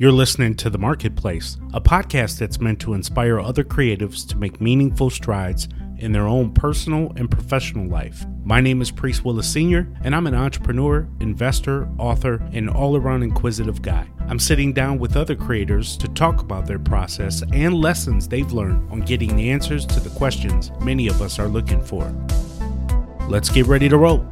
You're listening to The Marketplace, a podcast that's meant to inspire other creatives to make meaningful strides in their own personal and professional life. My name is Priest Willis Sr., and I'm an entrepreneur, investor, author, and all around inquisitive guy. I'm sitting down with other creators to talk about their process and lessons they've learned on getting the answers to the questions many of us are looking for. Let's get ready to roll.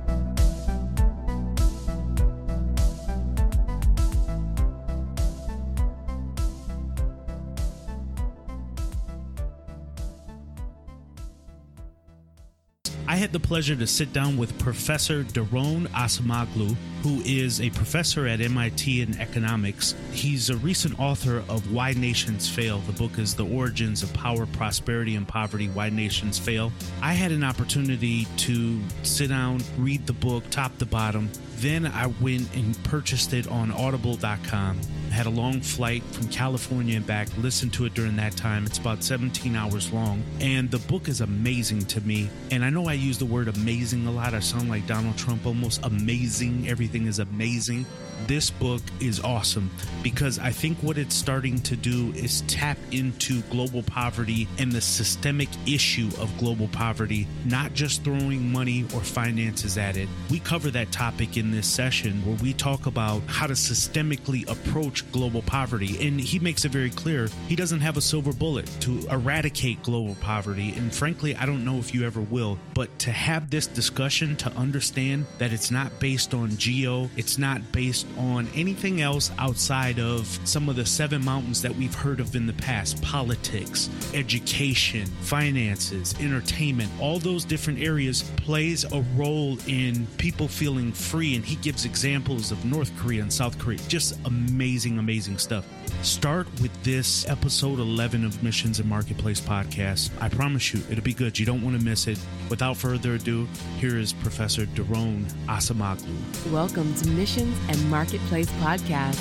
The pleasure to sit down with Professor Daron Acemoglu, who is a professor at MIT in economics. He's a recent author of Why Nations Fail. The book is The Origins of Power, Prosperity, and Poverty Why Nations Fail. I had an opportunity to sit down, read the book top to bottom. Then I went and purchased it on audible.com had a long flight from California and back, listened to it during that time. It's about 17 hours long. And the book is amazing to me. And I know I use the word amazing a lot. I sound like Donald Trump almost amazing. Everything is amazing this book is awesome because I think what it's starting to do is tap into global poverty and the systemic issue of global poverty, not just throwing money or finances at it. We cover that topic in this session where we talk about how to systemically approach global poverty. And he makes it very clear he doesn't have a silver bullet to eradicate global poverty. And frankly, I don't know if you ever will, but to have this discussion to understand that it's not based on geo, it's not based on anything else outside of some of the seven mountains that we've heard of in the past politics, education, finances, entertainment, all those different areas plays a role in people feeling free. And he gives examples of North Korea and South Korea. Just amazing, amazing stuff. Start with this episode 11 of Missions and Marketplace podcast. I promise you, it'll be good. You don't want to miss it. Without further ado, here is Professor Daron Acemoglu. Welcome to Missions and Marketplace podcast.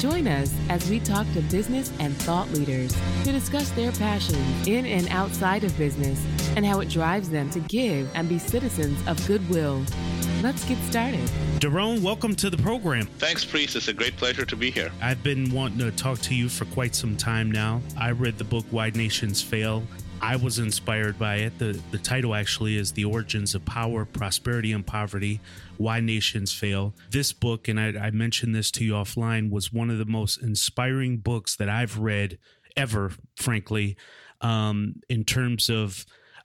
Join us as we talk to business and thought leaders to discuss their passions in and outside of business and how it drives them to give and be citizens of goodwill. Let's get started. Daron, welcome to the program. Thanks, Priest. It's a great pleasure to be here. I've been wanting to talk to you for quite some time now. I read the book Why Nations Fail. I was inspired by it. The, the title actually is The Origins of Power, Prosperity, and Poverty Why Nations Fail. This book, and I, I mentioned this to you offline, was one of the most inspiring books that I've read ever, frankly, um, in terms of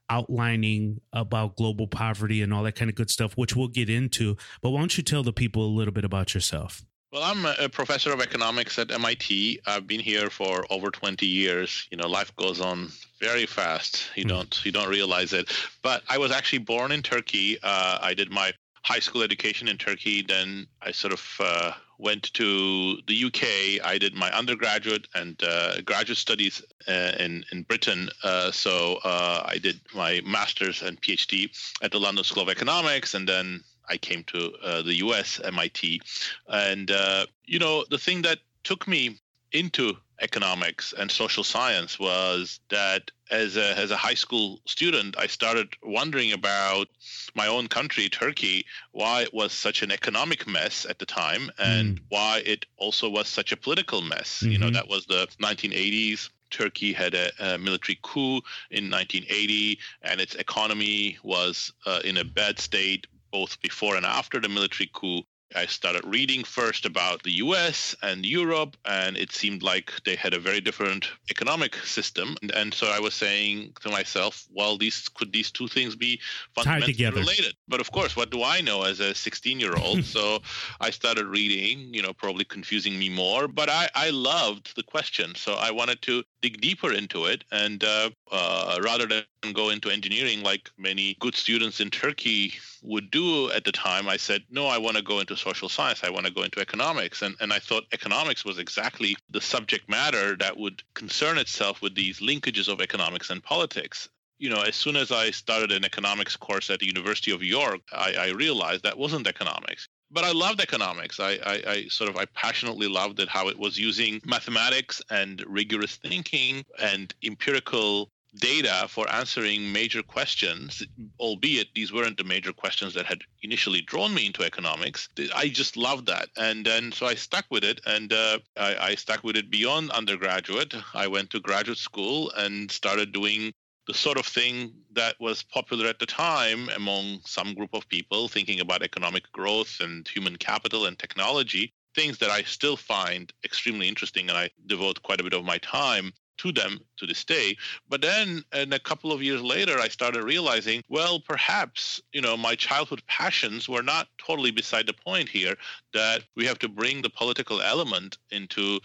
outlining about global poverty and all that kind of good stuff, which we'll get into. But why don't you tell the people a little bit about yourself? Well, I'm a professor of economics at MIT. I've been here for over 20 years. You know, life goes on very fast. You mm. don't you don't realize it. But I was actually born in Turkey. Uh, I did my high school education in Turkey. Then I sort of uh, went to the UK. I did my undergraduate and uh, graduate studies uh, in in Britain. Uh, so uh, I did my master's and PhD at the London School of Economics, and then I came to uh, the U.S. MIT. And uh, you know, the thing that took me into economics and social science was that as a, as a high school student, I started wondering about my own country, Turkey, why it was such an economic mess at the time and mm. why it also was such a political mess. Mm-hmm. You know, mm-hmm. that was the 1980s. Turkey had a, a, military coup in 1980, and its economy was uh, in a bad state both before and after the military coup. I started reading first about the US and Europe, and it seemed like they had a very different economic system. And, and so I was saying to myself, well, these could these two things be fundamentally related? But of course, what do I know as a 16 year old? so I started reading, you know, probably confusing me more, but I, I loved the question. So I wanted to dig deeper into it. And uh, uh, rather than go into engineering like many good students in Turkey would do at the time, I said, no, I want to go into social science. I want to go into economics. And, and I thought economics was exactly the subject matter that would concern itself with these linkages of economics and politics you know, as soon as I started an economics course at the University of York, I, I realized that wasn't economics but I loved economics. I, I, I, sort of I passionately loved it how it was using mathematics and rigorous thinking and empirical data for answering major questions, albeit these weren't the major questions that had initially drawn me into economics. I just loved that. And then so I stuck with it and uh, I, I stuck with it beyond undergraduate. I went to graduate school and started doing the sort of thing that was popular at the time among some group of people thinking about economic growth and human capital and technology, things that I still find extremely interesting and I devote quite a bit of my time to them to this day. But then, and a couple of years later, I started realizing, well, perhaps you know my childhood passions were not totally beside the point here. That we have to bring the political element into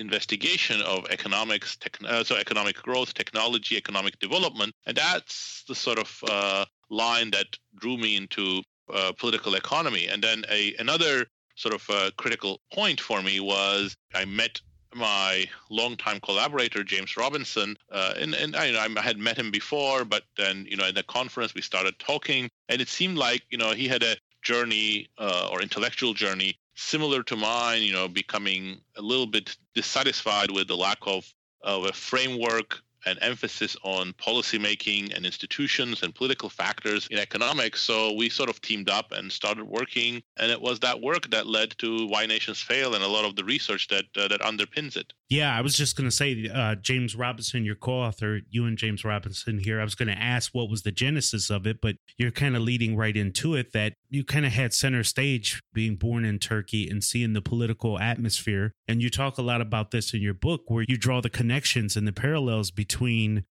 investigation of economics, uh, so economic growth, technology, economic development, and that's the sort of uh, line that drew me into uh, political economy. And then a another sort of uh, critical point for me was I met my longtime collaborator James Robinson, uh, and and I, you know, I had met him before, but then you know at the conference we started talking, and it seemed like you know he had a journey uh, or intellectual journey similar to mine. You know, becoming a little bit dissatisfied with the lack of of a framework and emphasis on policymaking and institutions and political factors in economics. So we sort of teamed up and started working, and it was that work that led to Why Nations Fail and a lot of the research that uh, that underpins it. Yeah, I was just going to say, uh, James Robinson, your co-author, you and James Robinson here. I was going to ask what was the genesis of it, but you're kind of leading right into it. That you kind of had center stage being born in Turkey and seeing the political atmosphere, and you talk a lot about this in your book, where you draw the connections and the parallels between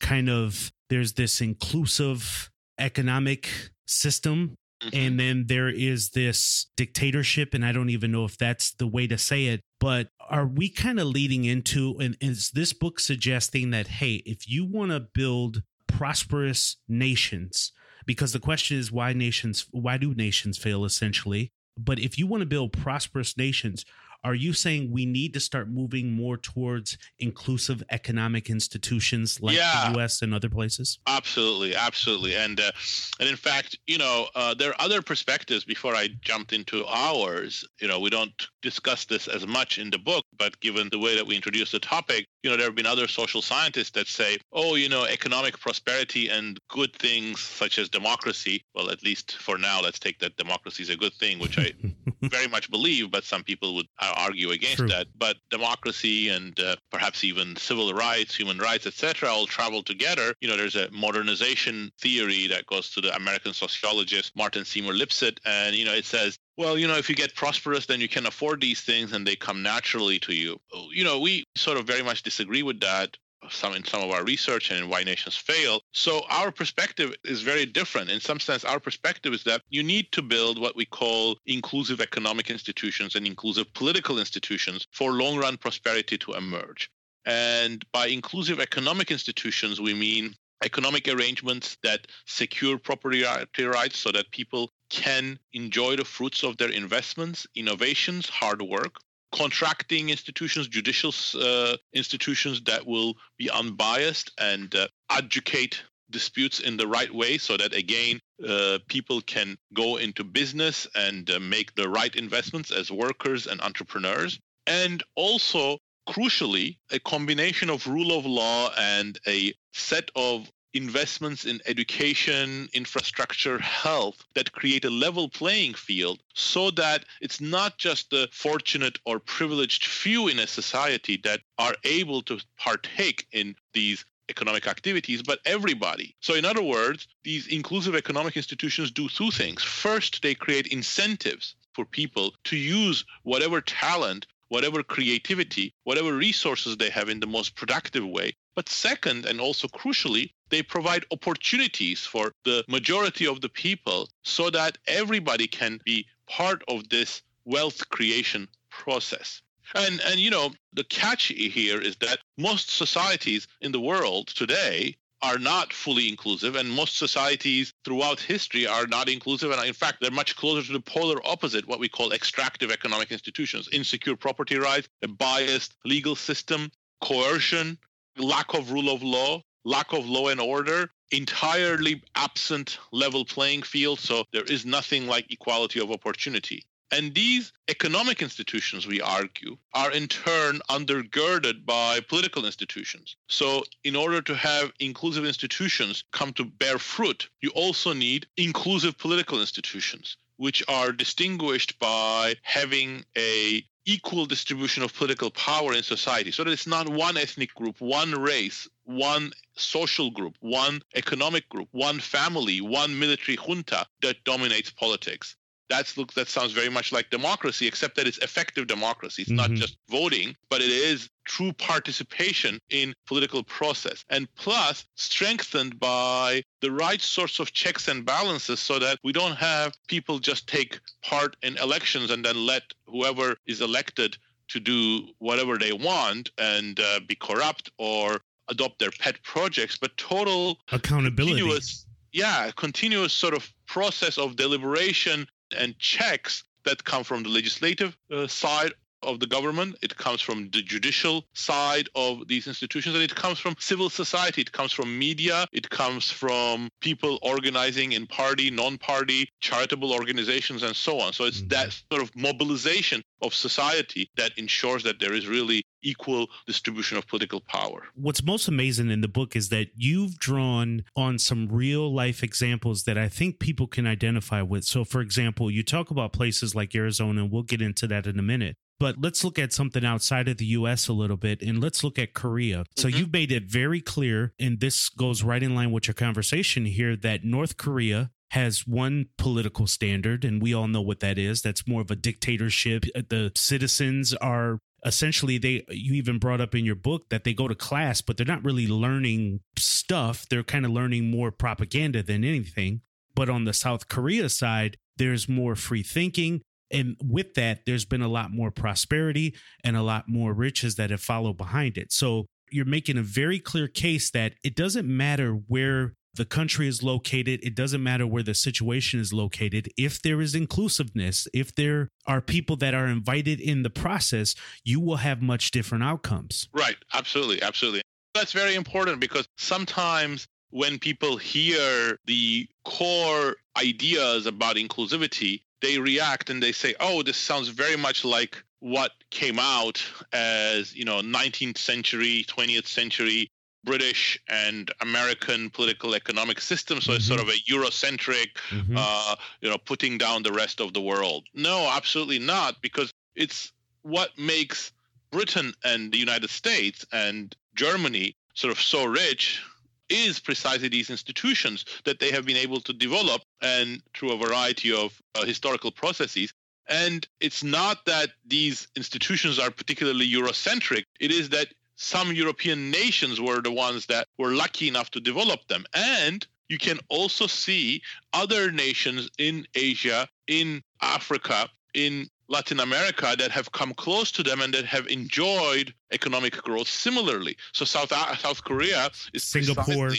kind of there's this inclusive economic system Mm-hmm. And then there is this dictatorship, and I don't even know if that's the way to say it, but are we kind of leading into, and is this book suggesting that, hey, if you want to build prosperous nations, because the question is why nations, why do nations fail essentially? But if you want to build prosperous nations, are you saying we need to start moving more towards inclusive economic institutions like yeah, the U.S. and other places? Absolutely, absolutely, and uh, and in fact, you know, uh, there are other perspectives. Before I jumped into ours, you know, we don't discuss this as much in the book, but given the way that we introduced the topic, you know, there have been other social scientists that say, oh, you know, economic prosperity and good things such as democracy. Well, at least for now, let's take that democracy is a good thing, which I very much believe, but some people would argue against True. that. But democracy and uh, perhaps even civil rights, human rights, etc., all travel together. You know, there's a modernization theory that goes to the American sociologist Martin Seymour Lipset, and you know, it says well, you know, if you get prosperous, then you can afford these things and they come naturally to you. You know, we sort of very much disagree with that some in some of our research and in why nations fail. So our perspective is very different. In some sense, our perspective is that you need to build what we call inclusive economic institutions and inclusive political institutions for long run prosperity to emerge. And by inclusive economic institutions, we mean economic arrangements that secure property rights so that people can enjoy the fruits of their investments, innovations, hard work, contracting institutions, judicial uh, institutions that will be unbiased and uh, adjudicate disputes in the right way so that again uh, people can go into business and uh, make the right investments as workers and entrepreneurs. And also crucially a combination of rule of law and a set of investments in education, infrastructure, health that create a level playing field so that it's not just the fortunate or privileged few in a society that are able to partake in these economic activities, but everybody. So, in other words, these inclusive economic institutions do two things. First, they create incentives for people to use whatever talent whatever creativity, whatever resources they have in the most productive way. But second, and also crucially, they provide opportunities for the majority of the people so that everybody can be part of this wealth creation process. And and you know, the catch here is that most societies in the world today are not fully inclusive, and most societies throughout history are not inclusive. And in fact, they're much closer to the polar opposite, what we call extractive economic institutions, insecure property rights, a biased legal system, coercion, lack of rule of law, lack of law and order, entirely absent level playing field. So there is nothing like equality of opportunity. And these economic institutions, we argue, are in turn undergirded by political institutions. So, in order to have inclusive institutions come to bear fruit, you also need inclusive political institutions which are distinguished by having a equal distribution of political power in society so that it's not one ethnic group one race one social group one economic group one family one military junta that dominates politics. That's look that sounds very much like democracy except that it's effective democracy. It's mm-hmm. not just voting but it is true participation in political process. And plus strengthened by the right sorts of checks and balances so that we don't have people just take part in elections and then let whoever is elected to do whatever they want and uh, be corrupt or adopt their pet projects but total accountability continuous, yeah continuous sort of process of deliberation and checks that come from the legislative uh, side of the government, it comes from the judicial side of these institutions, and it comes from civil society, it comes from media, it comes from people organizing in party, non party, charitable organizations, and so on. So it's mm-hmm. that sort of mobilization of society that ensures that there is really equal distribution of political power. What's most amazing in the book is that you've drawn on some real life examples that I think people can identify with. So, for example, you talk about places like Arizona, and we'll get into that in a minute. But let's look at something outside of the US a little bit and let's look at Korea. So mm-hmm. you've made it very clear, and this goes right in line with your conversation here, that North Korea has one political standard, and we all know what that is. That's more of a dictatorship. The citizens are essentially they you even brought up in your book that they go to class but they're not really learning stuff. They're kind of learning more propaganda than anything. But on the south korea side there's more free thinking. And with that there's been a lot more prosperity and a lot more riches that have followed behind it. So you're making a very clear case that it doesn't matter where the country is located it doesn't matter where the situation is located if there is inclusiveness if there are people that are invited in the process you will have much different outcomes. Right. Absolutely. Absolutely. That's very important because sometimes when people hear the core ideas about inclusivity they react and they say, "Oh, this sounds very much like what came out as you know 19th century, 20th century British and American political economic system. So mm-hmm. it's sort mm-hmm. of a Eurocentric, mm-hmm. uh, you know, putting down the rest of the world. No, absolutely not, because it's what makes Britain and the United States and Germany sort of so rich is precisely these institutions that they have been able to develop and through a variety of uh, historical processes. And it's not that these institutions are particularly Eurocentric, it is that some European nations were the ones that were lucky enough to develop them. And you can also see other nations in Asia, in Africa, in Latin America that have come close to them and that have enjoyed economic growth similarly. So South South Korea is Singapore.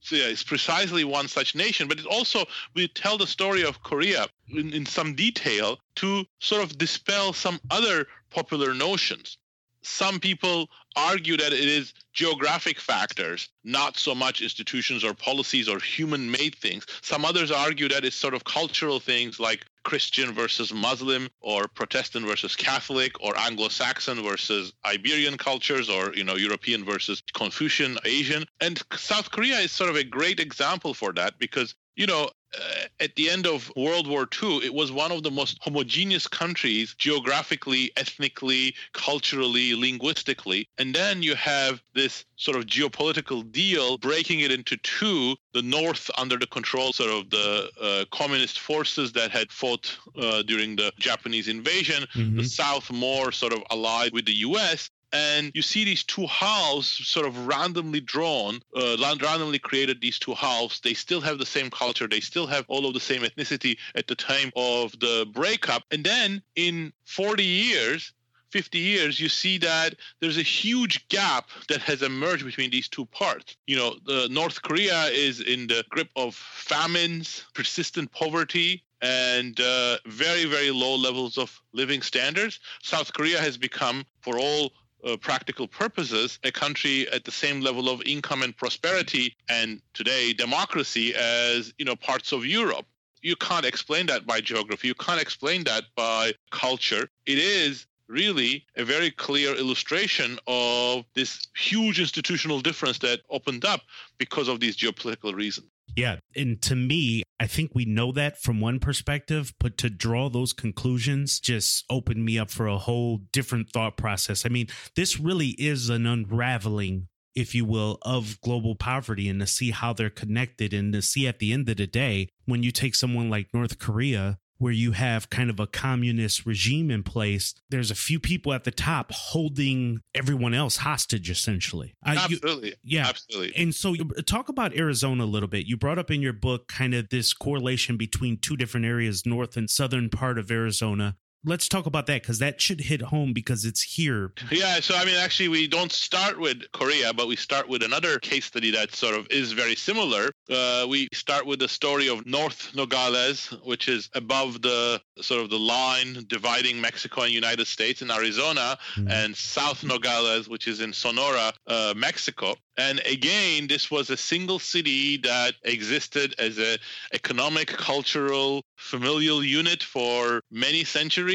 So yeah, it's precisely one such nation, but it also we tell the story of Korea in, in some detail to sort of dispel some other popular notions. Some people argue that it is geographic factors, not so much institutions or policies or human made things. Some others argue that it's sort of cultural things like Christian versus Muslim or Protestant versus Catholic or Anglo-Saxon versus Iberian cultures or you know European versus Confucian Asian and South Korea is sort of a great example for that because you know uh, at the end of World War II, it was one of the most homogeneous countries geographically, ethnically, culturally, linguistically. And then you have this sort of geopolitical deal breaking it into two the North under the control sort of the uh, communist forces that had fought uh, during the Japanese invasion, mm-hmm. the South more sort of allied with the US and you see these two halves sort of randomly drawn, uh, randomly created these two halves. They still have the same culture, they still have all of the same ethnicity at the time of the breakup. And then in 40 years, 50 years, you see that there's a huge gap that has emerged between these two parts. You know, the North Korea is in the grip of famines, persistent poverty, and uh, very, very low levels of living standards. South Korea has become, for all uh, practical purposes, a country at the same level of income and prosperity and today democracy as you know parts of Europe. You can't explain that by geography. You can't explain that by culture. It is really a very clear illustration of this huge institutional difference that opened up because of these geopolitical reasons. Yeah. And to me, I think we know that from one perspective, but to draw those conclusions just opened me up for a whole different thought process. I mean, this really is an unraveling, if you will, of global poverty and to see how they're connected and to see at the end of the day, when you take someone like North Korea, where you have kind of a communist regime in place, there's a few people at the top holding everyone else hostage, essentially. Absolutely. You, yeah. Absolutely. And so, talk about Arizona a little bit. You brought up in your book kind of this correlation between two different areas, north and southern part of Arizona let's talk about that because that should hit home because it's here. Yeah, so I mean, actually, we don't start with Korea, but we start with another case study that sort of is very similar. Uh, we start with the story of North Nogales, which is above the sort of the line dividing Mexico and United States in Arizona, mm-hmm. and South Nogales, which is in Sonora, uh, Mexico. And again, this was a single city that existed as a economic, cultural, familial unit for many centuries.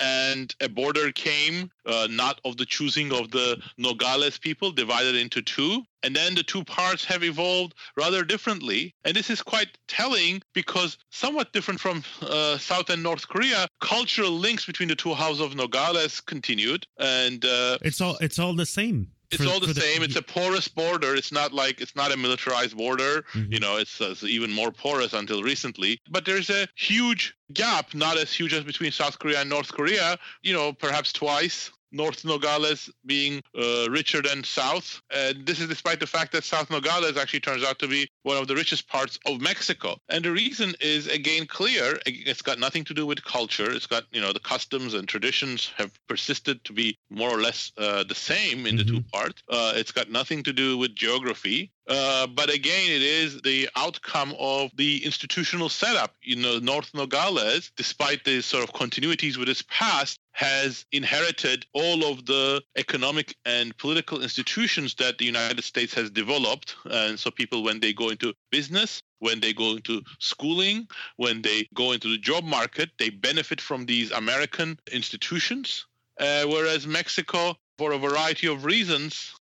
And a border came, uh, not of the choosing of the Nogales people, divided into two. And then the two parts have evolved rather differently. And this is quite telling because, somewhat different from uh, South and North Korea, cultural links between the two houses of Nogales continued. And uh, it's all it's all the same it's for, all the same. The, it's a porous border. It's not like it's not a militarized border. Mm-hmm. You know, it's, it's, even more porous until recently. But there's a huge gap, not as huge as between South Korea and North Korea. You know, perhaps twice North Nogales being uh, richer than South. And this is despite the fact that South Nogales actually turns out to be one of the richest parts of Mexico. And the reason is, again, clear. It's got nothing to do with culture. It's got, you know, the customs and traditions have persisted to be more or less uh, the same in mm-hmm. the two parts. Uh, it's got nothing to do with geography. Uh, but again, it is the outcome of the institutional setup. You know, North Nogales, despite the sort of continuities with its past, has inherited all of the economic and political institutions that the United States has developed. And so people, when they go into business, when they go into schooling, when they go into the job market, they benefit from these American institutions. Uh, whereas Mexico, for a variety of reasons,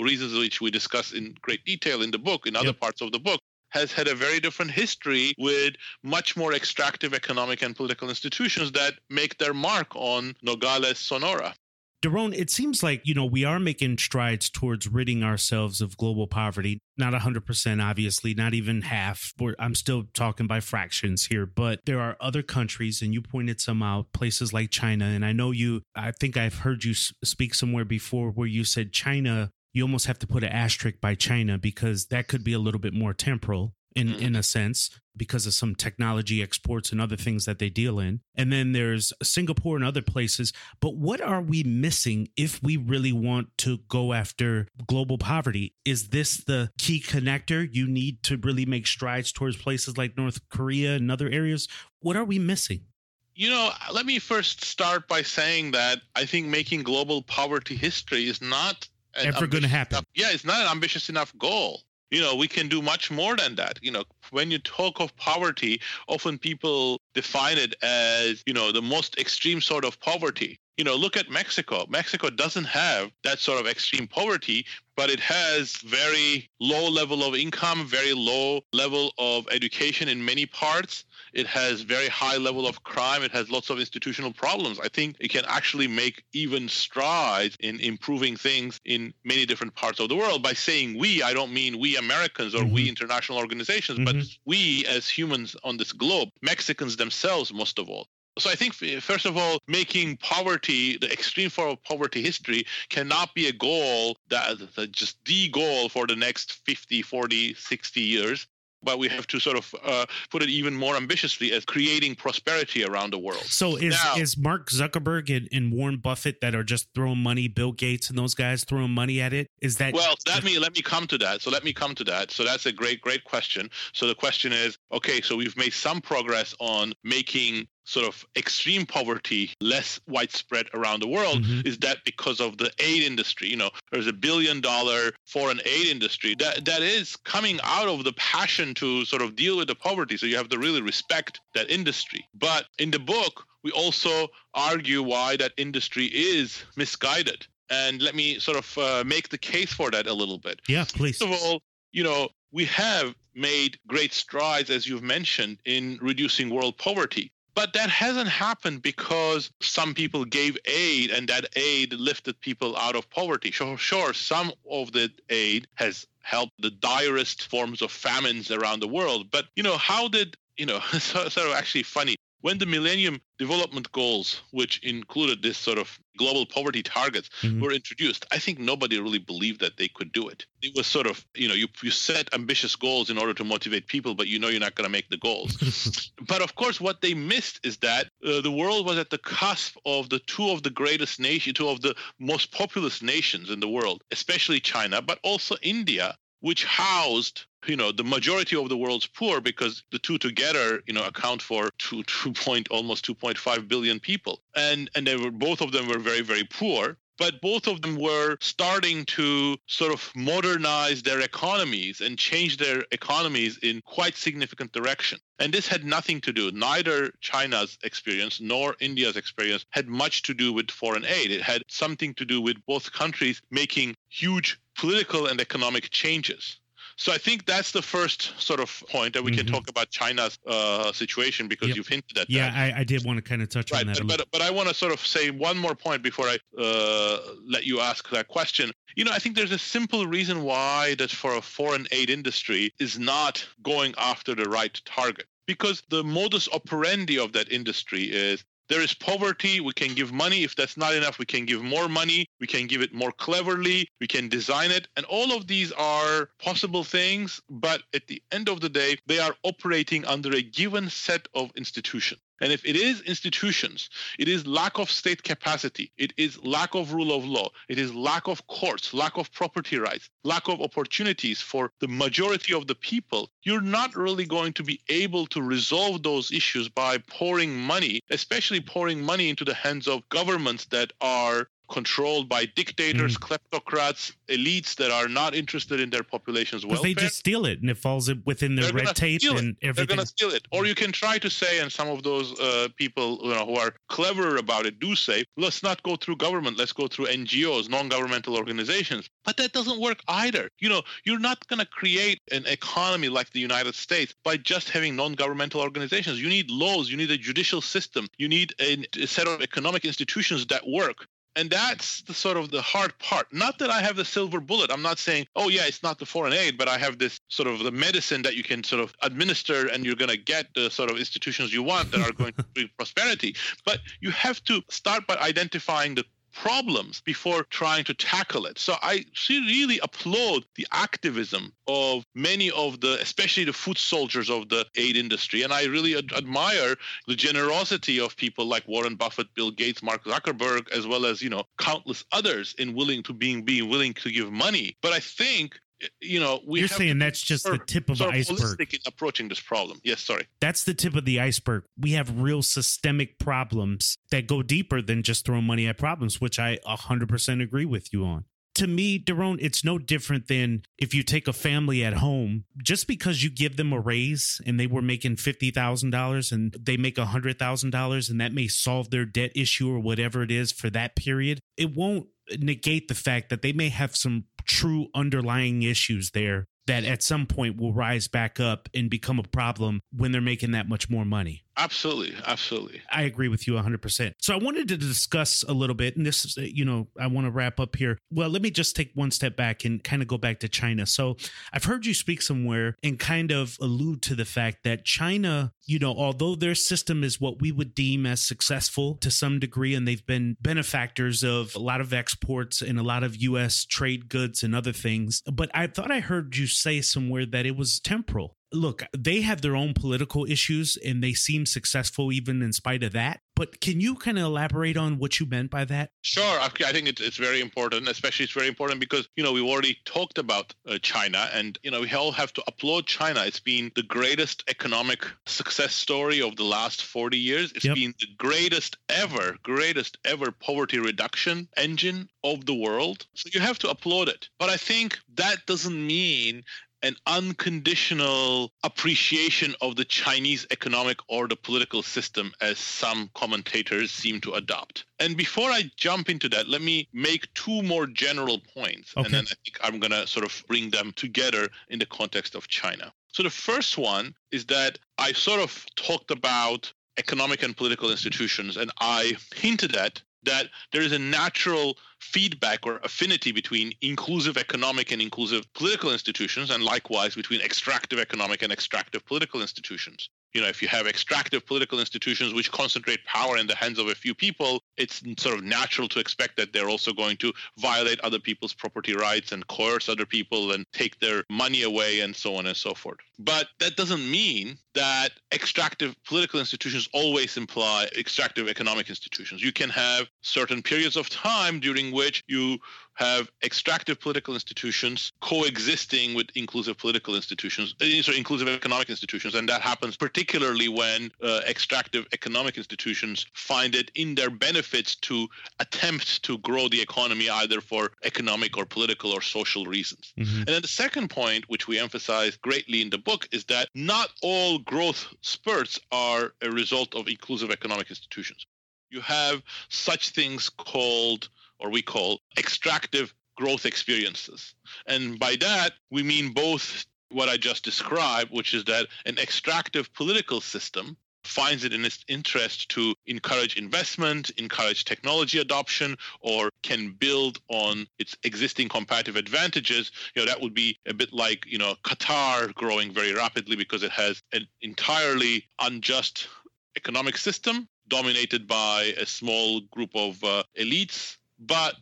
reasons which we discuss in great detail in the book, in other yep. parts of the book, has had a very different history with much more extractive economic and political institutions that make their mark on Nogales, Sonora. Daron, it seems like, you know, we are making strides towards ridding ourselves of global poverty. Not 100%, obviously, not even half. I'm still talking by fractions here, but there are other countries, and you pointed some out, places like China. And I know you, I think I've heard you speak somewhere before where you said China you almost have to put an asterisk by China because that could be a little bit more temporal in mm-hmm. in a sense because of some technology exports and other things that they deal in. And then there's Singapore and other places. But what are we missing if we really want to go after global poverty? Is this the key connector you need to really make strides towards places like North Korea and other areas? What are we missing? You know, let me first start by saying that I think making global poverty history is not ever going to happen. Enough, yeah, it's not an ambitious enough goal. You know, we can do much more than that. You know, when you talk of poverty, often people define it as, you know, the most extreme sort of poverty. You know, look at Mexico. Mexico doesn't have that sort of extreme poverty, but it has very low level of income, very low level of education in many parts it has very high level of crime. It has lots of institutional problems. I think it can actually make even strides in improving things in many different parts of the world. By saying we, I don't mean we Americans or mm-hmm. we international organizations, mm-hmm. but we as humans on this globe, Mexicans themselves, most of all. So I think, first of all, making poverty, the extreme form of poverty history, cannot be a goal that, that just the goal for the next 50, 40, 60 years but we have to sort of uh, put it even more ambitiously as creating prosperity around the world. So is now, is Mark Zuckerberg and, and, Warren Buffett that are just throwing money, Bill Gates and those guys throwing money at it? Is that well? Let me let me come to that. So let me come to that. So that's a great great question. So the question is, okay, so we've made some progress on making sort of extreme poverty less widespread around the world mm-hmm. is that because of the aid industry. You know, there's a billion dollar foreign aid industry that that is coming out of the passion to sort of deal with the poverty. So you have to really respect that industry. But in the book, we also argue why that industry is misguided. And let me sort of uh, make the case for that a little bit. Yeah, please. First of all, you know, we have made great strides, as you've mentioned, in reducing world poverty. But that hasn't happened because some people gave aid and that aid lifted people out of poverty. Sure, sure, some of the aid has helped the direst forms of famines around the world. But, you know, how did, you know, sort of actually funny when the Millennium Development Goals, which included this sort of global poverty targets, mm-hmm. were introduced, I think nobody really believed that they could do it. It was sort of, you know, you, you set ambitious goals in order to motivate people, but you know you're not going to make the goals. but of course, what they missed is that uh, the world was at the cusp of the two of the greatest nations, two of the most populous nations in the world, especially China, but also India, which housed you know the majority of the world's poor because the two together you know account for two, two point almost 2.5 billion people and and they were both of them were very very poor but both of them were starting to sort of modernize their economies and change their economies in quite significant direction. And this had nothing to do, neither China's experience nor India's experience had much to do with foreign aid. It had something to do with both countries making huge political and economic changes. So I think that's the first sort of point that we mm-hmm. can talk about China's uh, situation because yep. you've hinted at yeah, that. Yeah, I, I, did want to kind of touch right, on that. But, but, but I want to sort of say one more point before I uh, let you ask that question. You know, I think there's a simple reason why that for a foreign aid industry is not going after the right target because the modus operandi of that industry is there is poverty. We can give money. If that's not enough, we can give more money. We can give it more cleverly. We can design it. And all of these are possible things. But at the end of the day, they are operating under a given set of institutions. And if it is institutions, it is lack of state capacity, it is lack of rule of law, it is lack of courts, lack of property rights, lack of opportunities for the majority of the people, you're not really going to be able to resolve those issues by pouring money, especially pouring money into the hands of governments that are controlled by dictators, mm. kleptocrats, elites that are not interested in their population's welfare. They just steal it, and it falls within their red tape and everything. They're going to steal it. Or you can try to say, and some of those uh, people you know, who are clever about it do say, let's not go through government, let's go through NGOs, non-governmental organizations. But that doesn't work either. You know, you're not going to create an economy like the United States by just having non-governmental organizations. You need laws, you need a judicial system, you need a, a set of economic institutions that work and that's the sort of the hard part. Not that i have the silver bullet. I'm not saying oh yeah it's not the foreign aid but i have this sort of the medicine that you can sort of administer and you're going to get the sort of institutions you want that are going to bring prosperity. But you have to start by identifying the problems before trying to tackle it. So I really applaud the activism of many of the, especially the foot soldiers of the aid industry. And I really ad- admire the generosity of people like Warren Buffett, Bill Gates, Mark Zuckerberg, as well as, you know, countless others in willing to being, being willing to give money. But I think you know, we you're saying that's just the tip of the iceberg. in approaching this problem. Yes, sorry. That's the tip of the iceberg. We have real systemic problems that go deeper than just throwing money at problems, which I 100% agree with you on. To me, Daron, it's no different than if you take a family at home, just because you give them a raise and they were making $50,000 and they make $100,000 and that may solve their debt issue or whatever it is for that period, it won't negate the fact that they may have some true underlying issues there that at some point will rise back up and become a problem when they're making that much more money. Absolutely, absolutely. I agree with you 100%. So I wanted to discuss a little bit and this is uh, you know, I want to wrap up here. Well, let me just take one step back and kind of go back to China. So I've heard you speak somewhere and kind of allude to the fact that China, you know, although their system is what we would deem as successful to some degree and they've been benefactors of a lot of exports and a lot of US trade goods and other things, but I thought I heard you say somewhere that it was temporal look, they have their own political issues and they seem successful even in spite of that. But can you kind of elaborate on what you meant by that? Sure. I think it's, it's very important, especially it's very important because, you know, we've already talked about uh, China and, you know, we all have to applaud China. It's been the greatest economic success story of the last 40 years. It's yep. been the greatest ever, greatest ever poverty reduction engine of the world. So you have to applaud it. But I think that doesn't mean an unconditional appreciation of the Chinese economic or the political system as some commentators seem to adopt. And before I jump into that, let me make two more general points. Okay. And then I think I'm going to sort of bring them together in the context of China. So the first one is that I sort of talked about economic and political institutions, and I hinted at that there is a natural feedback or affinity between inclusive economic and inclusive political institutions, and likewise between extractive economic and extractive political institutions you know, if you have extractive political institutions which concentrate power in the hands of a few people, it's sort of natural to expect that they're also going to violate other people's property rights and coerce other people and take their money away and so on and so forth. But that doesn't mean that extractive political institutions always imply extractive economic institutions. You can have certain periods of time during which you have extractive political institutions coexisting with inclusive political institutions, uh, sorry, inclusive economic institutions, and that happens particularly when uh, extractive economic institutions find it in their benefits to attempt to grow the economy either for economic or political or social reasons. Mm-hmm. And then the second point, which we emphasize greatly in the book, is that not all growth spurts are a result of inclusive economic institutions. You have such things called or we call extractive growth experiences. And by that, we mean both what I just described, which is that an extractive political system finds it in its interest to encourage investment, encourage technology adoption, or can build on its existing comparative advantages, you know, that would be a bit like, you know, Qatar growing very rapidly because it has an entirely unjust economic system dominated by a small group of uh, elites but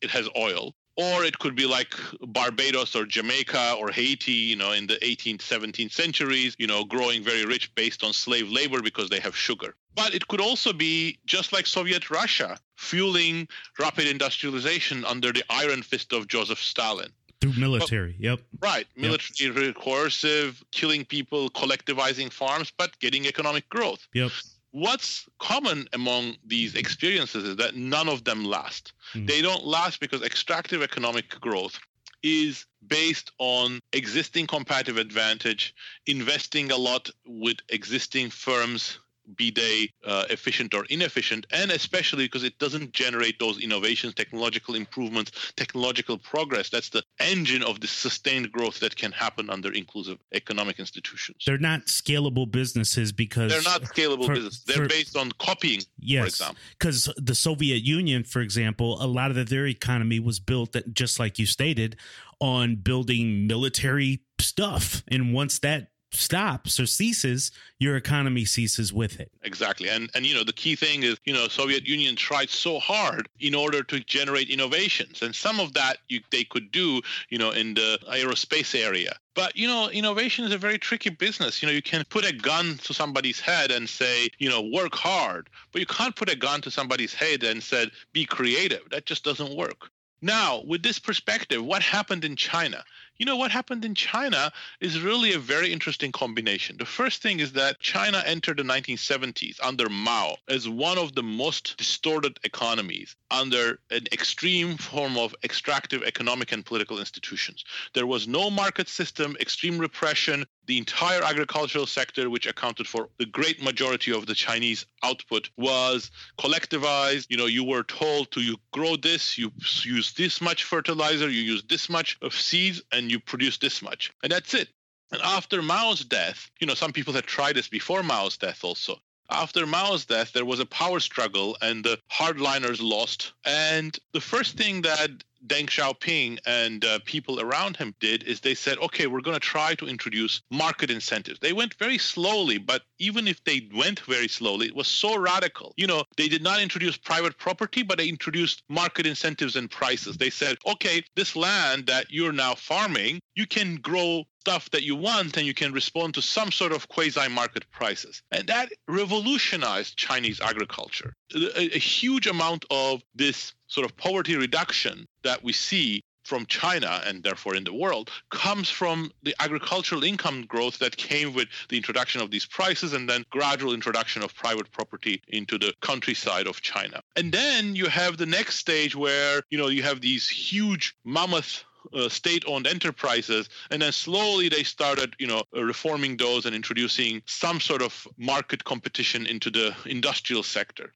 it has oil. Or it could be like Barbados or Jamaica or Haiti, you know, in the 18th, 17th centuries, you know, growing very rich based on slave labor because they have sugar. But it could also be just like Soviet Russia, fueling rapid industrialization under the iron fist of Joseph Stalin through military. But, yep. Right. Military, yep. coercive, killing people, collectivizing farms, but getting economic growth. Yep what's common among these experiences is that none of them last. Mm. They don't last because extractive economic growth is based on existing competitive advantage, investing a lot with existing firms be they uh, efficient or inefficient, and especially because it doesn't generate those innovations, technological improvements, technological progress. That's the engine of the sustained growth that can happen under inclusive economic institutions. They're not scalable businesses because they're not scalable for, businesses. They're for, based on copying, yes, for example. Because the Soviet Union, for example, a lot of their economy was built, that, just like you stated, on building military stuff. And once that stops or ceases, your economy ceases with it. Exactly. And and you know the key thing is, you know, Soviet Union tried so hard in order to generate innovations. And some of that you, they could do, you know, in the aerospace area. But you know, innovation is a very tricky business. You know, you can put a gun to somebody's head and say, you know, work hard, but you can't put a gun to somebody's head and said, be creative. That just doesn't work. Now, with this perspective, what happened in China? You know, what happened in China is really a very interesting combination. The first thing is that China entered the 1970s under Mao as one of the most distorted economies under an extreme form of extractive economic and political institutions. There was no market system, extreme repression, the entire agricultural sector, which accounted for the great majority of the Chinese output, was collectivized. You know, you were told to you grow this, you use this much fertilizer, you use this much of seeds, and you produce this much. And that's it. And after Mao's death, you know, some people had tried this before Mao's death also. After Mao's death, there was a power struggle and the hardliners lost. And the first thing that Deng Xiaoping and uh, people around him did is they said, okay, we're going to try to introduce market incentives. They went very slowly, but even if they went very slowly, it was so radical. You know, they did not introduce private property, but they introduced market incentives and prices. They said, okay, this land that you're now farming, you can grow stuff that you want and you can respond to some sort of quasi market prices. And that revolutionized Chinese agriculture. A, a, huge amount of this sort of poverty reduction that we see from China and therefore in the world comes from the agricultural income growth that came with the introduction of these prices and then gradual introduction of private property into the countryside of China. And then you have the next stage where, you know, you have these huge mammoth uh, state-owned enterprises, and then slowly they started, you know, reforming those and introducing some sort of market competition into the industrial sector.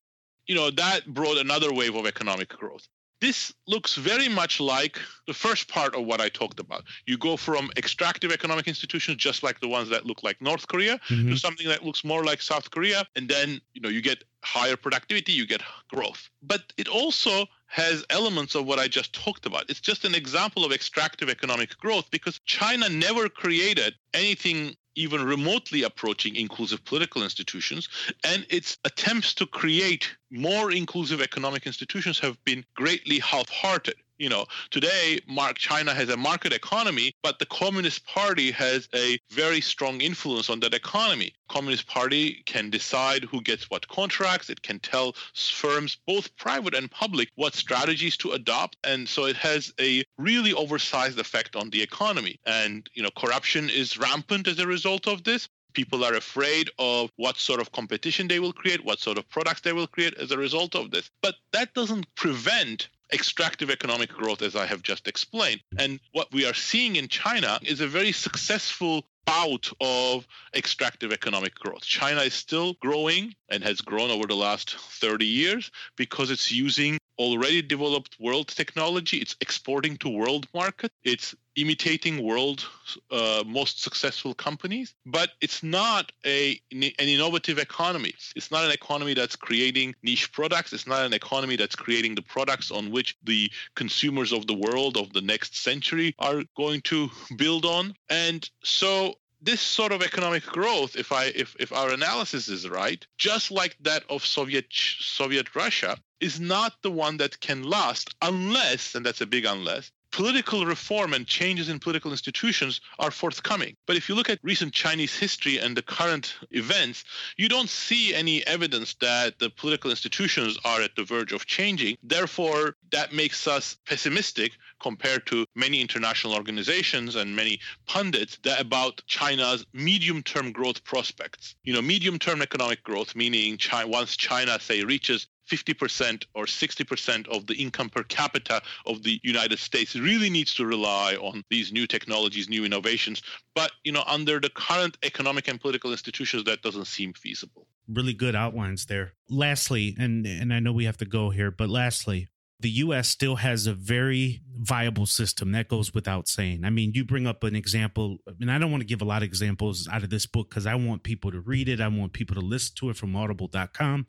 You know, that brought another wave of economic growth. This looks very much like the first part of what I talked about. You go from extractive economic institutions, just like the ones that look like North Korea, mm-hmm. to something that looks more like South Korea, and then you know you get higher productivity, you get growth. But it also has elements of what I just talked about. It's just an example of extractive economic growth because China never created anything even remotely approaching inclusive political institutions. And its attempts to create more inclusive economic institutions have been greatly half hearted. You know, today, Mark China has a market economy, but the Communist Party has a very strong influence on that economy. Communist Party can decide who gets what contracts. It can tell firms, both private and public, what strategies to adopt, and so it has a really oversized effect on the economy. And you know, corruption is rampant as a result of this people are afraid of what sort of competition they will create, what sort of products they will create as a result of this. But that doesn't prevent extractive economic growth, as I have just explained. And what we are seeing in China is a very successful bout of extractive economic growth. China is still growing and has grown over the last 30 years because it's using already developed world technology. It's exporting to world market. It's imitating world uh, most successful companies, but it's not a an innovative economy. It's not an economy that's creating niche products. It's not an economy that's creating the products on which the consumers of the world of the next century are going to build on. And so this sort of economic growth, if I if, if our analysis is right, just like that of Soviet Soviet Russia, is not the one that can last unless, and that's a big unless, political reform and changes in political institutions are forthcoming. But if you look at recent Chinese history and the current events, you don't see any evidence that the political institutions are at the verge of changing. Therefore, that makes us pessimistic compared to many international organizations and many pundits about China's medium-term growth prospects. You know, medium-term economic growth, meaning China, once China, say, reaches 50% or 60% of the income per capita of the United States really needs to rely on these new technologies, new innovations. But, you know, under the current economic and political institutions, that doesn't seem feasible. Really good outlines there. Lastly, and and I know we have to go here, but lastly, the US still has a very viable system that goes without saying. I mean, you bring up an example, and I don't want to give a lot of examples out of this book because I want people to read it. I want people to listen to it from audible.com.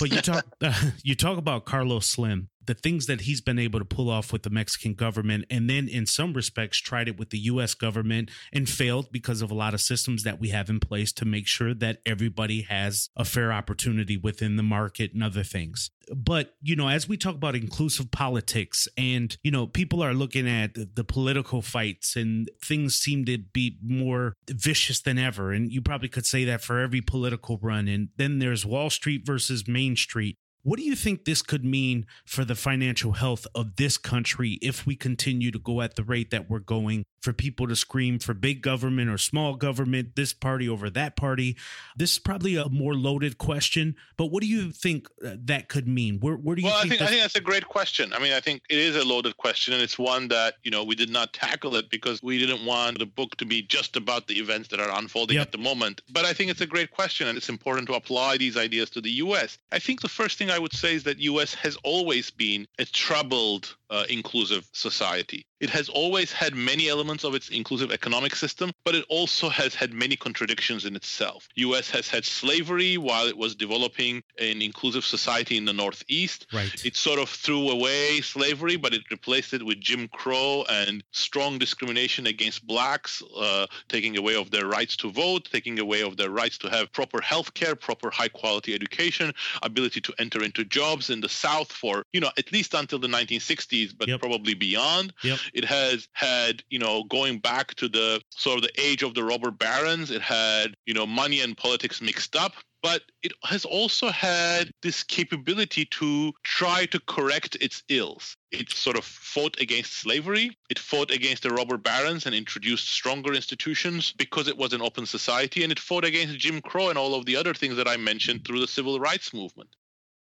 But you talk uh, you talk about Carlos Slim the things that he's been able to pull off with the Mexican government, and then in some respects tried it with the US government and failed because of a lot of systems that we have in place to make sure that everybody has a fair opportunity within the market and other things. But, you know, as we talk about inclusive politics and, you know, people are looking at the political fights and things seem to be more vicious than ever. And you probably could say that for every political run. And then there's Wall Street versus Main Street. What do you think this could mean for the financial health of this country if we continue to go at the rate that we're going for people to scream for big government or small government, this party over that party. This is probably a more loaded question, but what do you think uh, that could mean? Where, where do you well, think I think, I think that's a great question. I mean, I think it is a loaded question, and it's one that, you know, we did not tackle it because we didn't want the book to be just about the events that are unfolding yep. at the moment. But I think it's a great question, and it's important to apply these ideas to the U.S. I think the first thing I would say is that U.S. has always been a troubled uh, inclusive society. It has always had many elements of its inclusive economic system, but it also has had many contradictions in itself. US has had slavery while it was developing an inclusive society in the Northeast. Right. It sort of threw away slavery, but it replaced it with Jim Crow and strong discrimination against blacks, uh, taking away of their rights to vote, taking away of their rights to have proper health care, proper high quality education, ability to enter into jobs in the South for, you know, at least until the 1960s, but yep. probably beyond. Yep It has had, you know, going back to the sort of the age of the robber barons, it had, you know, money and politics mixed up but it has also had this capability to try to correct its ills. It sort of fought against slavery, it fought against the robber barons and introduced stronger institutions because it was an open society, and it fought against Jim Crow and all of the other things that I mentioned through the civil rights movement.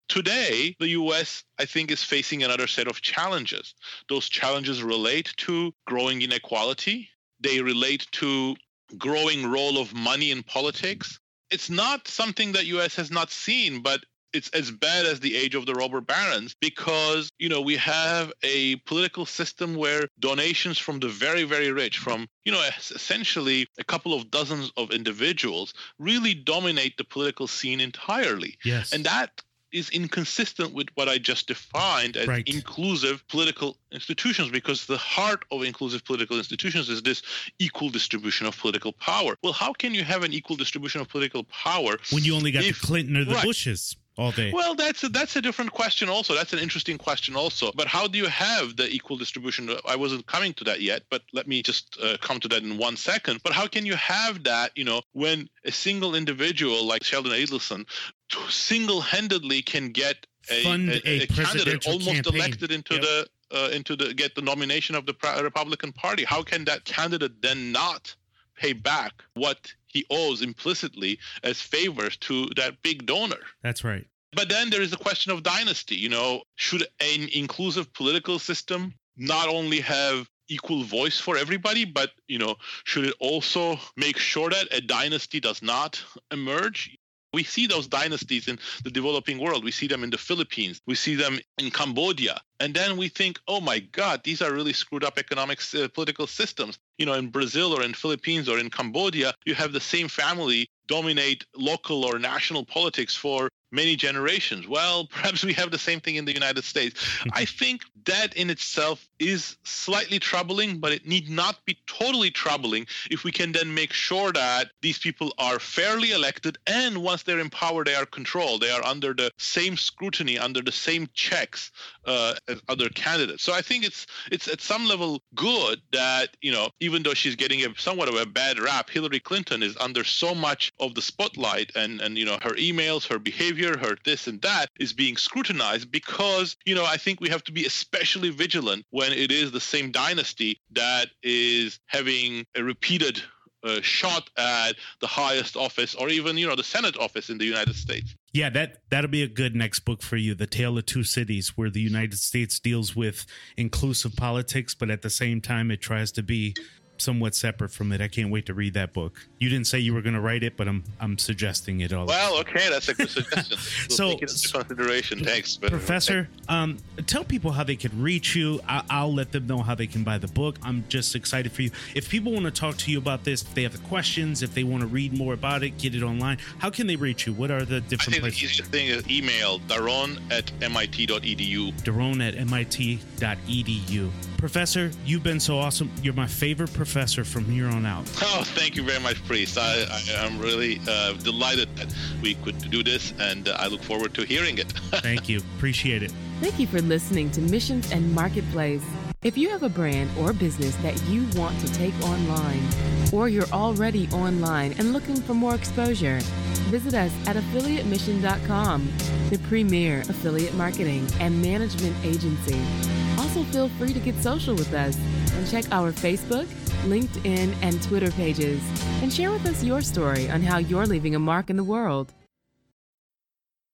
Today, the US, I think, is facing another set of challenges. Those challenges relate to growing inequality, they relate to growing role of money in politics. It's not something that us has not seen but it's as bad as the age of the robber barons because you know we have a political system where donations from the very very rich from you know essentially a couple of dozens of individuals really dominate the political scene entirely. Yes. And that is inconsistent with what I just defined as right. inclusive political institutions because the heart of inclusive political institutions is this equal distribution of political power. Well, how can you have an equal distribution of political power when you only got if, the Clinton or the right. Bushes? All day. Well, that's a, that's a different question. Also, that's an interesting question. Also, but how do you have the equal distribution? I wasn't coming to that yet, but let me just uh, come to that in one second. But how can you have that? You know, when a single individual like Sheldon Adelson single-handedly can get a, Fund a, a, a candidate almost campaign. elected into yep. the uh, into the get the nomination of the Republican Party. How can that candidate then not pay back what he owes implicitly as favors to that big donor. That's right. But then there is the question of dynasty. You know, should an inclusive political system not only have equal voice for everybody, but you know, should it also make sure that a dynasty does not emerge? We see those dynasties in the developing world. We see them in the Philippines. We see them in Cambodia. And then we think, oh my God, these are really screwed up economic uh, political systems. You know, in Brazil or in Philippines or in Cambodia, you have the same family dominate local or national politics for many generations. Well, perhaps we have the same thing in the United States. I think that in itself is slightly troubling, but it need not be totally troubling if we can then make sure that these people are fairly elected and once they're in power, they are controlled. They are under the same scrutiny, under the same checks uh, as other candidates. So I think it's it's at some level good that you know even though she's getting a somewhat of a bad rap, Hillary Clinton is under so much of the spotlight, and and you know her emails, her behavior, her this and that is being scrutinized because you know I think we have to be especially vigilant when it is the same dynasty that is having a repeated uh, shot at the highest office or even you know the senate office in the united states. Yeah that that'll be a good next book for you the tale of two cities where the united states deals with inclusive politics but at the same time it tries to be somewhat separate from it. I can't wait to read that book. You didn't say you were going to write it, but I'm I'm suggesting it all. Well, okay, that's a good suggestion. We'll so take it into consideration. Thanks, Professor. Um, tell people how they can reach you. I- I'll let them know how they can buy the book. I'm just excited for you. If people want to talk to you about this, if they have the questions, if they want to read more about it, get it online. How can they reach you? What are the different I think places? The easiest thing is email daron at mit.edu. Daron at mit.edu. Professor, you've been so awesome. You're my favorite professor from here on out. Oh, thank you very much, Priest. I, I, am really uh, delighted that we could do this, and uh, I look forward to hearing it. thank you. Appreciate it. Thank you for listening to Missions and Marketplace. If you have a brand or business that you want to take online, or you're already online and looking for more exposure, visit us at affiliatemission.com, the premier affiliate marketing and management agency. Also, feel free to get social with us and check our Facebook, LinkedIn, and Twitter pages and share with us your story on how you're leaving a mark in the world.